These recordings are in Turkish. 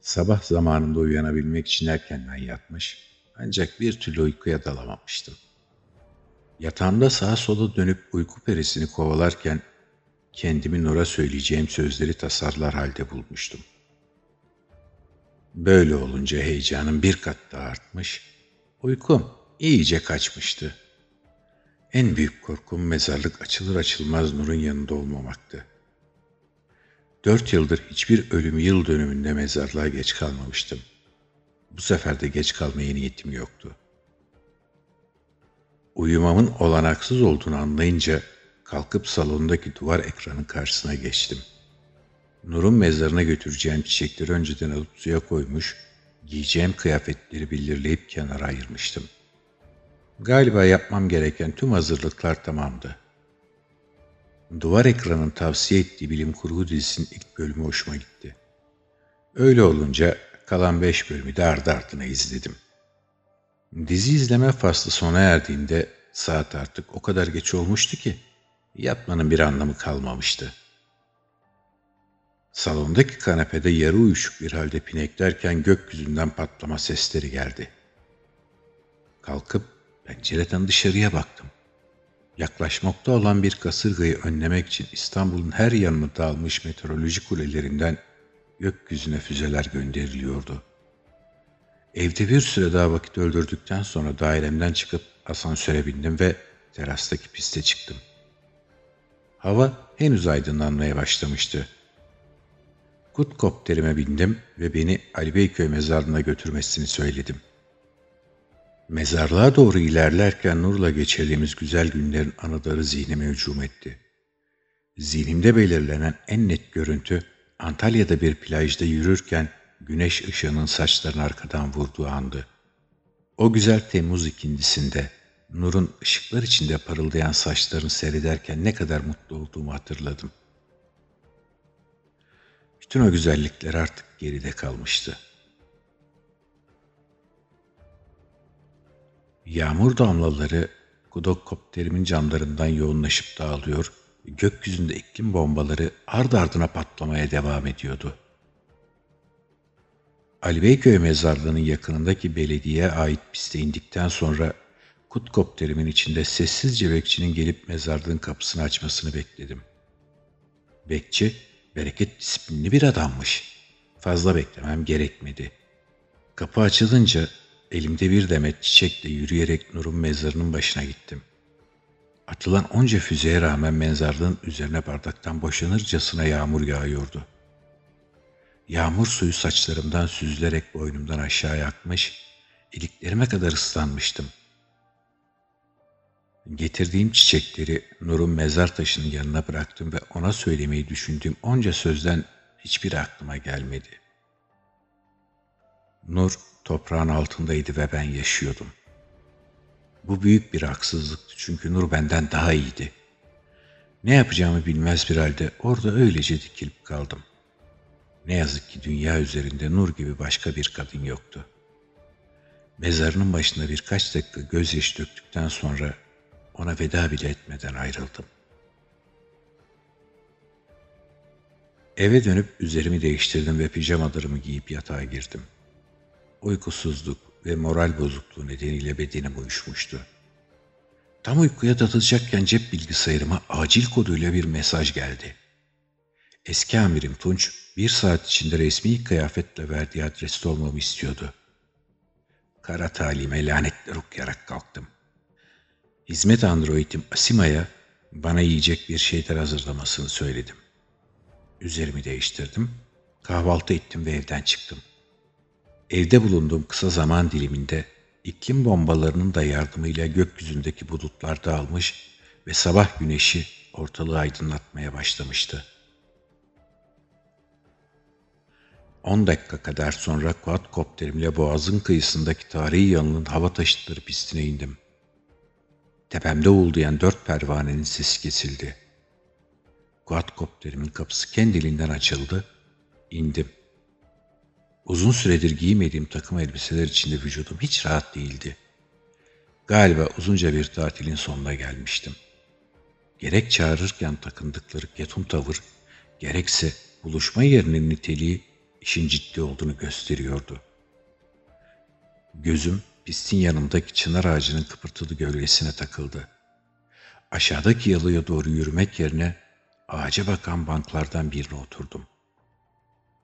Sabah zamanında uyanabilmek için erkenden yatmış, ancak bir türlü uykuya dalamamıştım. Yatağımda sağa sola dönüp uyku perisini kovalarken kendimi Nur'a söyleyeceğim sözleri tasarlar halde bulmuştum. Böyle olunca heyecanım bir kat daha artmış, uykum iyice kaçmıştı. En büyük korkum mezarlık açılır açılmaz Nur'un yanında olmamaktı. Dört yıldır hiçbir ölüm yıl dönümünde mezarlığa geç kalmamıştım. Bu sefer de geç kalmaya niyetim yoktu. Uyumamın olanaksız olduğunu anlayınca kalkıp salondaki duvar ekranın karşısına geçtim. Nur'un mezarına götüreceğim çiçekleri önceden alıp suya koymuş, giyeceğim kıyafetleri belirleyip kenara ayırmıştım. Galiba yapmam gereken tüm hazırlıklar tamamdı. Duvar ekranın tavsiye ettiği bilim kurgu dizisinin ilk bölümü hoşuma gitti. Öyle olunca kalan beş bölümü de ardı ardına izledim. Dizi izleme faslı sona erdiğinde saat artık o kadar geç olmuştu ki yatmanın bir anlamı kalmamıştı. Salondaki kanepede yarı uyuşuk bir halde pineklerken gökyüzünden patlama sesleri geldi. Kalkıp pencereden dışarıya baktım. Yaklaşmakta olan bir kasırgayı önlemek için İstanbul'un her yanını dağılmış meteoroloji kulelerinden gökyüzüne füzeler gönderiliyordu. Evde bir süre daha vakit öldürdükten sonra dairemden çıkıp asansöre bindim ve terastaki piste çıktım. Hava henüz aydınlanmaya başlamıştı. Kutkopterime bindim ve beni Ali Beyköy mezarlığına götürmesini söyledim. Mezarlığa doğru ilerlerken Nur'la geçirdiğimiz güzel günlerin anıları zihnime hücum etti. Zihnimde belirlenen en net görüntü Antalya'da bir plajda yürürken güneş ışığının saçlarını arkadan vurduğu andı. O güzel Temmuz ikindisinde Nur'un ışıklar içinde parıldayan saçlarını seyrederken ne kadar mutlu olduğumu hatırladım. Bütün o güzellikler artık geride kalmıştı. Yağmur damlaları kudokkopterimin camlarından yoğunlaşıp dağılıyor, gökyüzünde iklim bombaları ard ardına patlamaya devam ediyordu. Ali Beyköy mezarlığının yakınındaki belediyeye ait piste indikten sonra kutkopterimin içinde sessizce bekçinin gelip mezarlığın kapısını açmasını bekledim. Bekçi, bereket disiplinli bir adammış. Fazla beklemem gerekmedi. Kapı açılınca elimde bir demet çiçekle yürüyerek Nur'un mezarının başına gittim. Atılan onca füzeye rağmen mezarlığın üzerine bardaktan boşanırcasına yağmur yağıyordu. Yağmur suyu saçlarımdan süzülerek boynumdan aşağıya akmış, iliklerime kadar ıslanmıştım. Getirdiğim çiçekleri Nur'un mezar taşının yanına bıraktım ve ona söylemeyi düşündüğüm onca sözden hiçbir aklıma gelmedi. Nur toprağın altındaydı ve ben yaşıyordum. Bu büyük bir haksızlıktı çünkü Nur benden daha iyiydi. Ne yapacağımı bilmez bir halde orada öylece dikilip kaldım. Ne yazık ki dünya üzerinde Nur gibi başka bir kadın yoktu. Mezarının başında birkaç dakika gözyaşı döktükten sonra ona veda bile etmeden ayrıldım. Eve dönüp üzerimi değiştirdim ve pijamalarımı giyip yatağa girdim. Uykusuzluk ve moral bozukluğu nedeniyle bedenim uyuşmuştu. Tam uykuya dalacakken cep bilgisayarıma acil koduyla bir mesaj geldi. Eski amirim Tunç bir saat içinde resmi kıyafetle verdiği adreste olmamı istiyordu. Kara talime lanetler okuyarak kalktım. Hizmet androidim Asima'ya bana yiyecek bir şeyler hazırlamasını söyledim. Üzerimi değiştirdim, kahvaltı ettim ve evden çıktım. Evde bulunduğum kısa zaman diliminde iklim bombalarının da yardımıyla gökyüzündeki bulutlar dağılmış ve sabah güneşi ortalığı aydınlatmaya başlamıştı. 10 dakika kadar sonra quadcopterimle boğazın kıyısındaki tarihi yanının hava taşıtları pistine indim. Tepemde uğuldayan dört pervanenin sesi kesildi. Quadcopterimin kapısı kendiliğinden açıldı. İndim. Uzun süredir giymediğim takım elbiseler içinde vücudum hiç rahat değildi. Galiba uzunca bir tatilin sonuna gelmiştim. Gerek çağırırken takındıkları ketum tavır, gerekse buluşma yerinin niteliği işin ciddi olduğunu gösteriyordu. Gözüm pistin yanındaki çınar ağacının kıpırtılı gölgesine takıldı. Aşağıdaki yalıya doğru yürümek yerine ağaca bakan banklardan birine oturdum.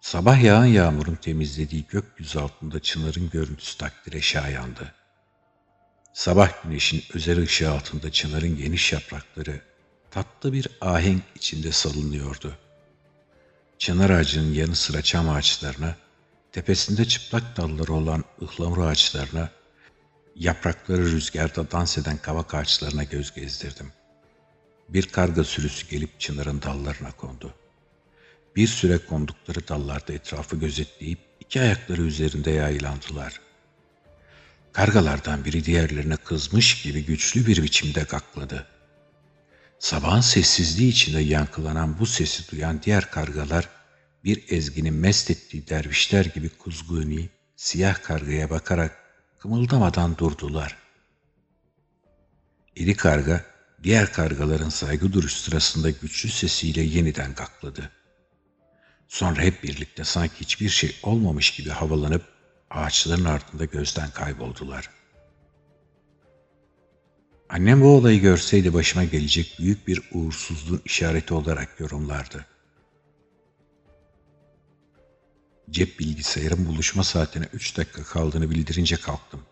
Sabah yağan yağmurun temizlediği gökyüzü altında çınarın görüntüsü takdire şayandı. Sabah güneşin özel ışığı altında çınarın geniş yaprakları tatlı bir ahenk içinde salınıyordu. Çınar ağacının yanı sıra çam ağaçlarına, tepesinde çıplak dalları olan ıhlamur ağaçlarına, yaprakları rüzgarda dans eden kavak ağaçlarına göz gezdirdim. Bir karga sürüsü gelip çınarın dallarına kondu. Bir süre kondukları dallarda etrafı gözetleyip iki ayakları üzerinde yaylandılar. Kargalardan biri diğerlerine kızmış gibi güçlü bir biçimde gakladı. Sabahın sessizliği içinde yankılanan bu sesi duyan diğer kargalar bir ezginin mest ettiği dervişler gibi kuzguni, siyah kargaya bakarak kımıldamadan durdular. İri karga, diğer kargaların saygı duruş sırasında güçlü sesiyle yeniden gakladı. Sonra hep birlikte sanki hiçbir şey olmamış gibi havalanıp ağaçların ardında gözden kayboldular. Annem bu olayı görseydi başıma gelecek büyük bir uğursuzluğun işareti olarak yorumlardı. Cep bilgisayarın buluşma saatine üç dakika kaldığını bildirince kalktım.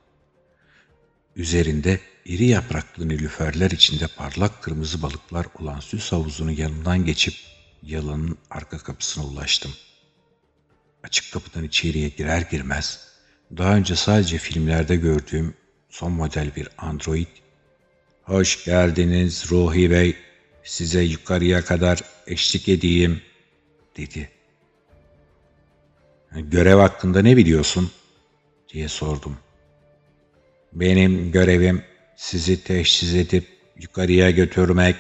Üzerinde iri yapraklı nilüferler içinde parlak kırmızı balıklar olan süs havuzunun yanından geçip yalanın arka kapısına ulaştım. Açık kapıdan içeriye girer girmez daha önce sadece filmlerde gördüğüm son model bir android ''Hoş geldiniz Ruhi Bey, size yukarıya kadar eşlik edeyim.'' dedi. ''Görev hakkında ne biliyorsun?'' diye sordum. ''Benim görevim sizi teşhis edip yukarıya götürmek.''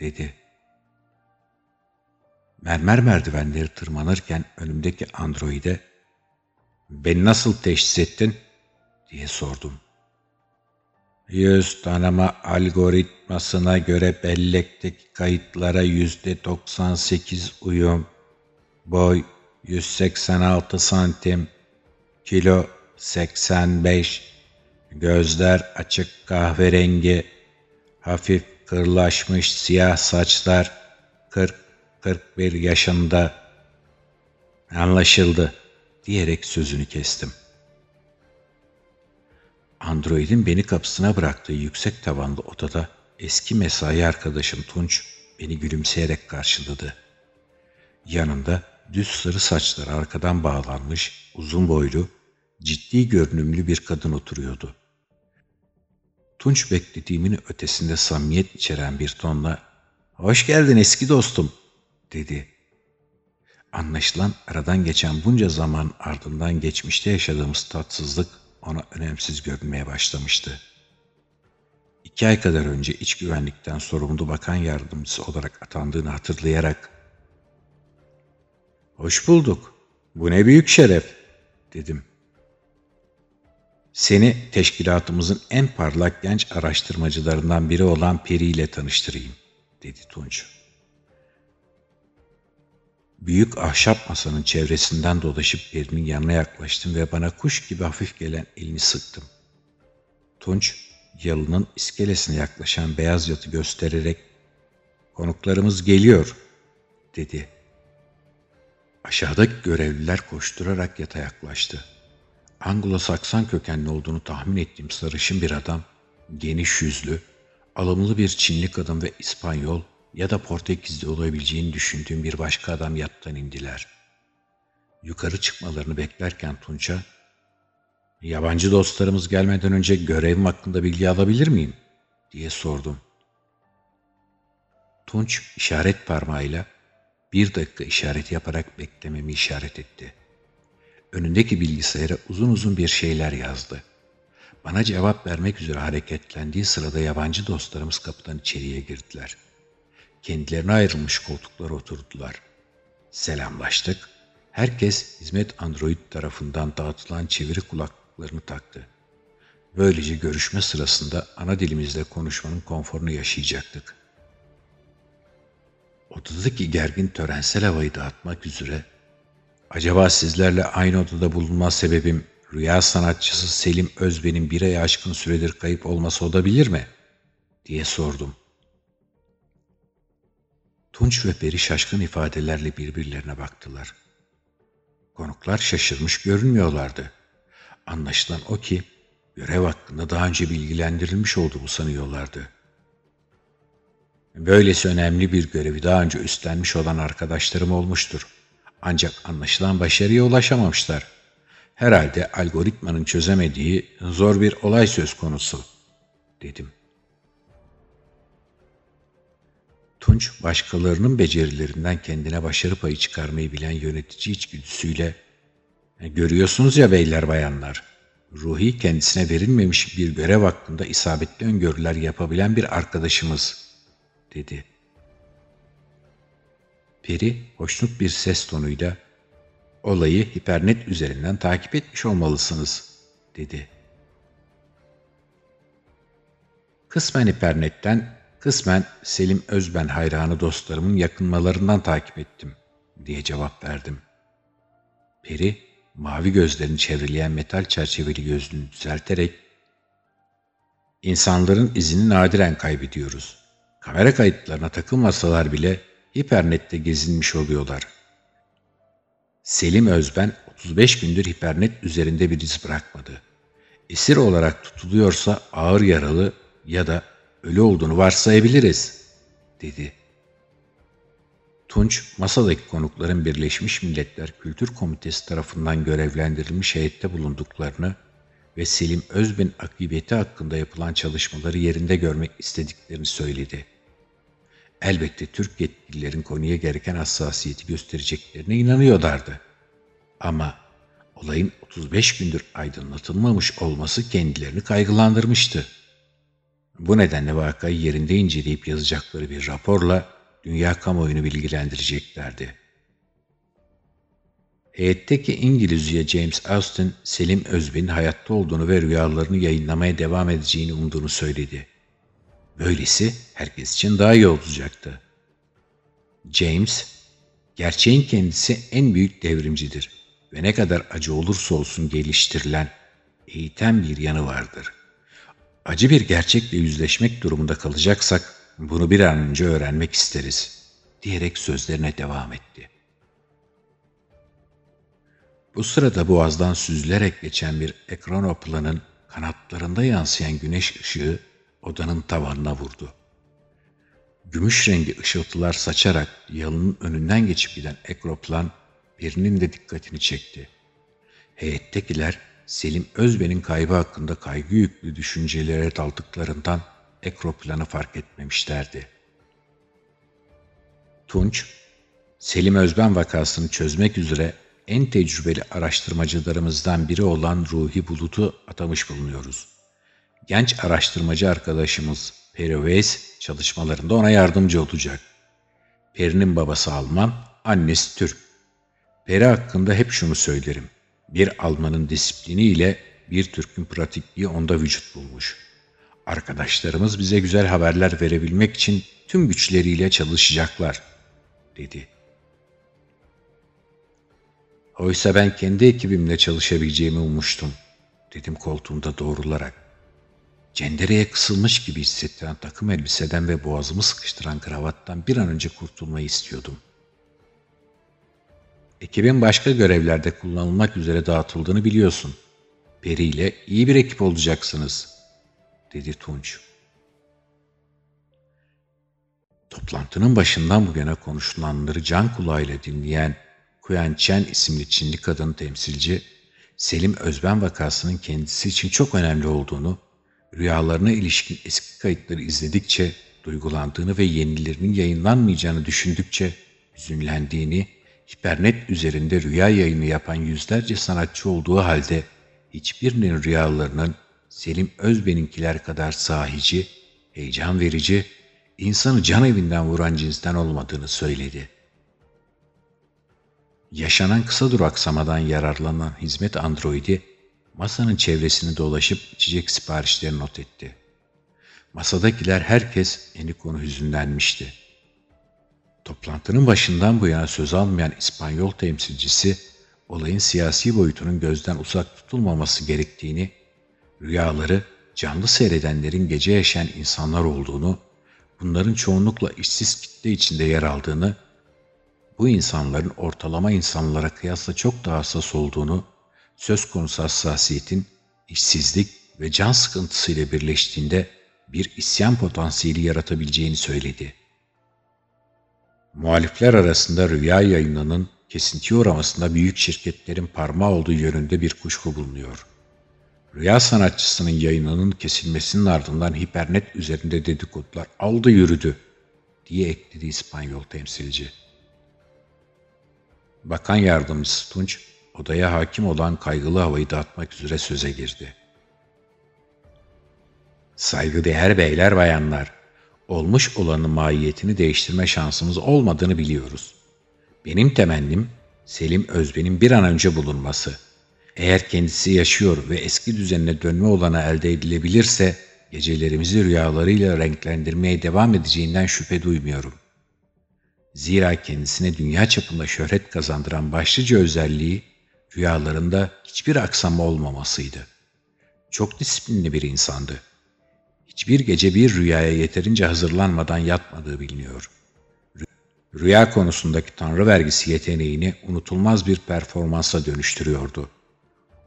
dedi. Mermer merdivenleri tırmanırken önümdeki androide ''Beni nasıl teşhis ettin?'' diye sordum. Yüz tanıma algoritmasına göre bellekteki kayıtlara yüzde 98 uyum. Boy 186 santim. Kilo 85. Gözler açık kahverengi. Hafif kırlaşmış siyah saçlar. 40-41 yaşında. Anlaşıldı diyerek sözünü kestim.'' Android'in beni kapısına bıraktığı yüksek tavanlı odada eski mesai arkadaşım Tunç beni gülümseyerek karşıladı. Yanında düz sarı saçları arkadan bağlanmış, uzun boylu, ciddi görünümlü bir kadın oturuyordu. Tunç beklediğimin ötesinde samimiyet içeren bir tonla ''Hoş geldin eski dostum'' dedi. Anlaşılan aradan geçen bunca zaman ardından geçmişte yaşadığımız tatsızlık ona önemsiz görünmeye başlamıştı. İki ay kadar önce iç güvenlikten sorumlu bakan yardımcısı olarak atandığını hatırlayarak ''Hoş bulduk. Bu ne büyük şeref.'' dedim. ''Seni teşkilatımızın en parlak genç araştırmacılarından biri olan Peri ile tanıştırayım.'' dedi Tunç. Büyük ahşap masanın çevresinden dolaşıp Peri'nin yanına yaklaştım ve bana kuş gibi hafif gelen elini sıktım. Tunç, yalının iskelesine yaklaşan beyaz yatı göstererek ''Konuklarımız geliyor.'' dedi. Aşağıdaki görevliler koşturarak yata yaklaştı. Anglo-Saksan kökenli olduğunu tahmin ettiğim sarışın bir adam, geniş yüzlü, alımlı bir Çinli kadın ve İspanyol, ya da Portekiz'de olabileceğini düşündüğüm bir başka adam yattan indiler. Yukarı çıkmalarını beklerken Tunç'a, ''Yabancı dostlarımız gelmeden önce görevim hakkında bilgi alabilir miyim?'' diye sordum. Tunç işaret parmağıyla bir dakika işaret yaparak beklememi işaret etti. Önündeki bilgisayara uzun uzun bir şeyler yazdı. Bana cevap vermek üzere hareketlendiği sırada yabancı dostlarımız kapıdan içeriye girdiler.'' Kendilerine ayrılmış koltuklara oturdular. Selamlaştık. Herkes hizmet android tarafından dağıtılan çeviri kulaklıklarını taktı. Böylece görüşme sırasında ana dilimizde konuşmanın konforunu yaşayacaktık. Odadaki gergin törensel havayı dağıtmak üzere Acaba sizlerle aynı odada bulunma sebebim rüya sanatçısı Selim Özben'in bir ay aşkın süredir kayıp olması olabilir mi? diye sordum. Tunç ve Peri şaşkın ifadelerle birbirlerine baktılar. Konuklar şaşırmış görünmüyorlardı. Anlaşılan o ki görev hakkında daha önce bilgilendirilmiş olduğumu sanıyorlardı. Böylesi önemli bir görevi daha önce üstlenmiş olan arkadaşlarım olmuştur. Ancak anlaşılan başarıya ulaşamamışlar. Herhalde algoritmanın çözemediği zor bir olay söz konusu, dedim. Tunç, başkalarının becerilerinden kendine başarı payı çıkarmayı bilen yönetici içgüdüsüyle e, Görüyorsunuz ya beyler bayanlar, Ruhi kendisine verilmemiş bir görev hakkında isabetli öngörüler yapabilen bir arkadaşımız, dedi. Peri hoşnut bir ses tonuyla olayı hipernet üzerinden takip etmiş olmalısınız, dedi. Kısmen hipernetten Kısmen Selim Özben hayranı dostlarımın yakınmalarından takip ettim diye cevap verdim. Peri mavi gözlerini çevreleyen metal çerçeveli gözlüğünü düzelterek İnsanların izini nadiren kaybediyoruz. Kamera kayıtlarına takılmasalar bile hipernette gezinmiş oluyorlar. Selim Özben 35 gündür hipernet üzerinde bir iz bırakmadı. Esir olarak tutuluyorsa ağır yaralı ya da ölü olduğunu varsayabiliriz, dedi. Tunç, masadaki konukların Birleşmiş Milletler Kültür Komitesi tarafından görevlendirilmiş heyette bulunduklarını ve Selim Özben akıbeti hakkında yapılan çalışmaları yerinde görmek istediklerini söyledi. Elbette Türk yetkililerin konuya gereken hassasiyeti göstereceklerine inanıyorlardı. Ama olayın 35 gündür aydınlatılmamış olması kendilerini kaygılandırmıştı. Bu nedenle vakayı yerinde inceleyip yazacakları bir raporla dünya kamuoyunu bilgilendireceklerdi. Heyetteki İngiliz üye James Austin, Selim Özben'in hayatta olduğunu ve rüyalarını yayınlamaya devam edeceğini umduğunu söyledi. Böylesi herkes için daha iyi olacaktı. James, gerçeğin kendisi en büyük devrimcidir ve ne kadar acı olursa olsun geliştirilen, eğiten bir yanı vardır acı bir gerçekle yüzleşmek durumunda kalacaksak bunu bir an önce öğrenmek isteriz diyerek sözlerine devam etti. Bu sırada boğazdan süzülerek geçen bir ekranoplanın kanatlarında yansıyan güneş ışığı odanın tavanına vurdu. Gümüş rengi ışıltılar saçarak yalının önünden geçip giden ekroplan birinin de dikkatini çekti. Heyettekiler Selim Özben'in kaybı hakkında kaygı yüklü düşüncelere daldıklarından ekroplanı fark etmemişlerdi. Tunç, Selim Özben vakasını çözmek üzere en tecrübeli araştırmacılarımızdan biri olan Ruhi Bulut'u atamış bulunuyoruz. Genç araştırmacı arkadaşımız Peri Weiss çalışmalarında ona yardımcı olacak. Peri'nin babası Alman, annesi Türk. Peri hakkında hep şunu söylerim bir Almanın disipliniyle bir Türk'ün pratikliği onda vücut bulmuş. Arkadaşlarımız bize güzel haberler verebilmek için tüm güçleriyle çalışacaklar, dedi. Oysa ben kendi ekibimle çalışabileceğimi ummuştum, dedim koltuğumda doğrularak. Cendereye kısılmış gibi hissettiren takım elbiseden ve boğazımı sıkıştıran kravattan bir an önce kurtulmayı istiyordum. Ekibin başka görevlerde kullanılmak üzere dağıtıldığını biliyorsun. Peri ile iyi bir ekip olacaksınız, dedi Tunç. Toplantının başından bu yana konuşulanları can kulağıyla dinleyen Kuyan Chen isimli Çinli kadın temsilci, Selim Özben vakasının kendisi için çok önemli olduğunu, rüyalarına ilişkin eski kayıtları izledikçe duygulandığını ve yenilerinin yayınlanmayacağını düşündükçe hüzünlendiğini hipernet üzerinde rüya yayını yapan yüzlerce sanatçı olduğu halde hiçbirinin rüyalarının Selim Özben'inkiler kadar sahici, heyecan verici, insanı can evinden vuran cinsten olmadığını söyledi. Yaşanan kısa duraksamadan yararlanan hizmet androidi masanın çevresini dolaşıp içecek siparişleri not etti. Masadakiler herkes eni konu hüzünlenmişti. Toplantının başından bu yana söz almayan İspanyol temsilcisi olayın siyasi boyutunun gözden uzak tutulmaması gerektiğini, rüyaları canlı seyredenlerin gece yaşayan insanlar olduğunu, bunların çoğunlukla işsiz kitle içinde yer aldığını, bu insanların ortalama insanlara kıyasla çok daha hassas olduğunu, söz konusu hassasiyetin işsizlik ve can sıkıntısıyla birleştiğinde bir isyan potansiyeli yaratabileceğini söyledi. Muhalifler arasında rüya yayınının kesintiye uğramasında büyük şirketlerin parmağı olduğu yönünde bir kuşku bulunuyor. Rüya sanatçısının yayınının kesilmesinin ardından hipernet üzerinde dedikodular aldı yürüdü diye ekledi İspanyol temsilci. Bakan yardımcısı Tunç, odaya hakim olan kaygılı havayı dağıtmak üzere söze girdi. Saygıdeğer beyler bayanlar, olmuş olanın mahiyetini değiştirme şansımız olmadığını biliyoruz. Benim temennim Selim Özben'in bir an önce bulunması. Eğer kendisi yaşıyor ve eski düzenine dönme olana elde edilebilirse gecelerimizi rüyalarıyla renklendirmeye devam edeceğinden şüphe duymuyorum. Zira kendisine dünya çapında şöhret kazandıran başlıca özelliği rüyalarında hiçbir aksama olmamasıydı. Çok disiplinli bir insandı. Hiçbir gece bir rüyaya yeterince hazırlanmadan yatmadığı biliniyor. Rüya konusundaki tanrı vergisi yeteneğini unutulmaz bir performansa dönüştürüyordu.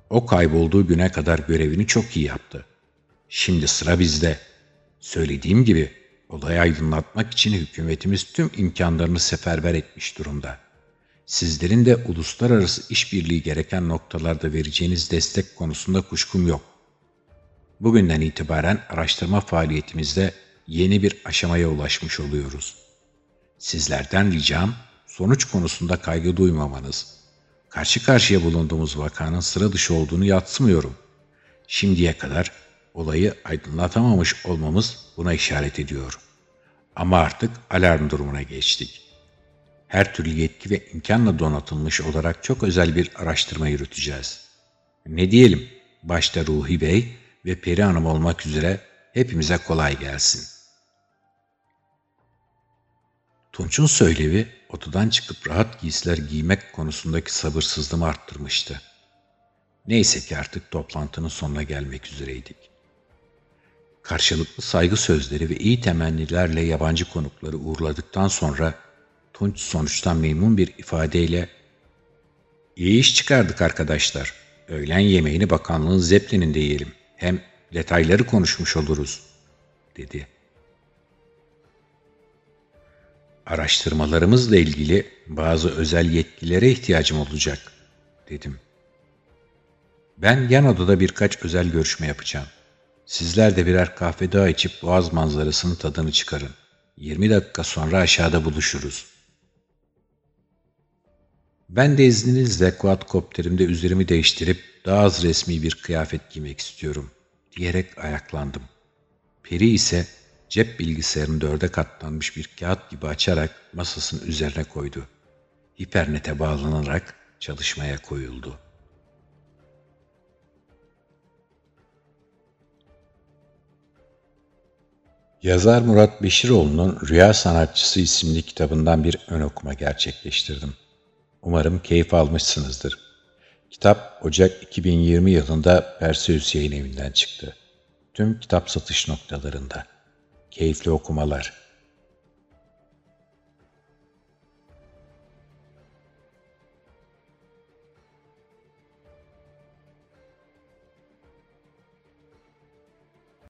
O kaybolduğu güne kadar görevini çok iyi yaptı. Şimdi sıra bizde. Söylediğim gibi olayı aydınlatmak için hükümetimiz tüm imkanlarını seferber etmiş durumda. Sizlerin de uluslararası işbirliği gereken noktalarda vereceğiniz destek konusunda kuşkum yok. Bugünden itibaren araştırma faaliyetimizde yeni bir aşamaya ulaşmış oluyoruz. Sizlerden ricam sonuç konusunda kaygı duymamanız. Karşı karşıya bulunduğumuz vakanın sıra dışı olduğunu yatsımıyorum. Şimdiye kadar olayı aydınlatamamış olmamız buna işaret ediyor. Ama artık alarm durumuna geçtik. Her türlü yetki ve imkanla donatılmış olarak çok özel bir araştırma yürüteceğiz. Ne diyelim, başta Ruhi Bey ve Peri Hanım olmak üzere hepimize kolay gelsin. Tunç'un söylevi odadan çıkıp rahat giysiler giymek konusundaki sabırsızlığımı arttırmıştı. Neyse ki artık toplantının sonuna gelmek üzereydik. Karşılıklı saygı sözleri ve iyi temennilerle yabancı konukları uğurladıktan sonra Tunç sonuçtan memnun bir ifadeyle ''İyi iş çıkardık arkadaşlar. Öğlen yemeğini bakanlığın Zeppelin'inde yiyelim. Hem detayları konuşmuş oluruz.'' dedi. Araştırmalarımızla ilgili bazı özel yetkilere ihtiyacım olacak, dedim. Ben yan odada birkaç özel görüşme yapacağım. Sizler de birer kahve daha içip boğaz manzarasının tadını çıkarın. 20 dakika sonra aşağıda buluşuruz. Ben de izninizle quadcopterimde üzerimi değiştirip daha az resmi bir kıyafet giymek istiyorum diyerek ayaklandım. Peri ise cep bilgisayarını dörde katlanmış bir kağıt gibi açarak masasının üzerine koydu. Hipernete bağlanarak çalışmaya koyuldu. Yazar Murat Beşiroğlu'nun Rüya Sanatçısı isimli kitabından bir ön okuma gerçekleştirdim. Umarım keyif almışsınızdır. Kitap Ocak 2020 yılında Perseus yayın evinden çıktı. Tüm kitap satış noktalarında. Keyifli okumalar.